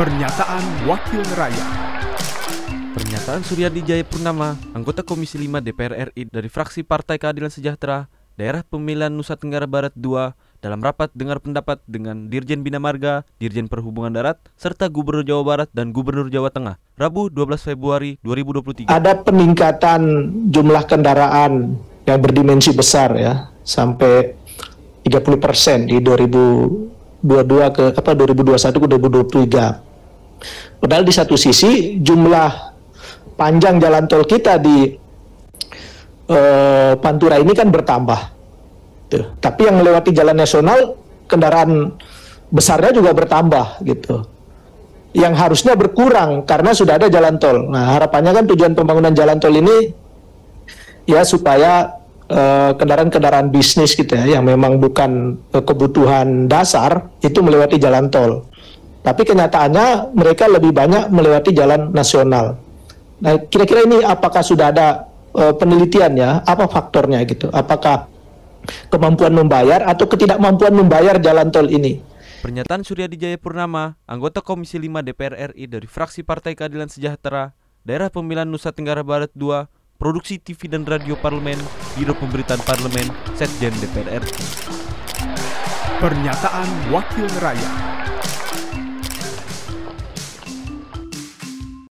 Pernyataan Wakil Rakyat Pernyataan Suryadi Jayapurnama, anggota Komisi 5 DPR RI dari fraksi Partai Keadilan Sejahtera, Daerah Pemilihan Nusa Tenggara Barat II, dalam rapat dengar pendapat dengan Dirjen Bina Marga, Dirjen Perhubungan Darat, serta Gubernur Jawa Barat dan Gubernur Jawa Tengah, Rabu 12 Februari 2023. ada peningkatan jumlah kendaraan yang berdimensi besar ya sampai 30 persen di 2022 ke apa 2021 ke 2023. Padahal di satu sisi jumlah panjang jalan tol kita di eh, Pantura ini kan bertambah. Tuh. Tapi yang melewati jalan nasional kendaraan besarnya juga bertambah gitu yang harusnya berkurang karena sudah ada jalan tol. Nah, harapannya kan tujuan pembangunan jalan tol ini ya supaya eh, kendaraan-kendaraan bisnis gitu ya yang memang bukan kebutuhan dasar itu melewati jalan tol. Tapi kenyataannya mereka lebih banyak melewati jalan nasional. Nah, kira-kira ini apakah sudah ada eh, penelitian ya? Apa faktornya gitu? Apakah kemampuan membayar atau ketidakmampuan membayar jalan tol ini? Pernyataan Suryadi Jayapurnama, anggota Komisi 5 DPR RI dari fraksi Partai Keadilan Sejahtera, Daerah Pemilihan Nusa Tenggara Barat II, Produksi TV dan Radio Parlemen, Biro Pemberitaan Parlemen, Setjen DPR RI. Pernyataan Wakil Rakyat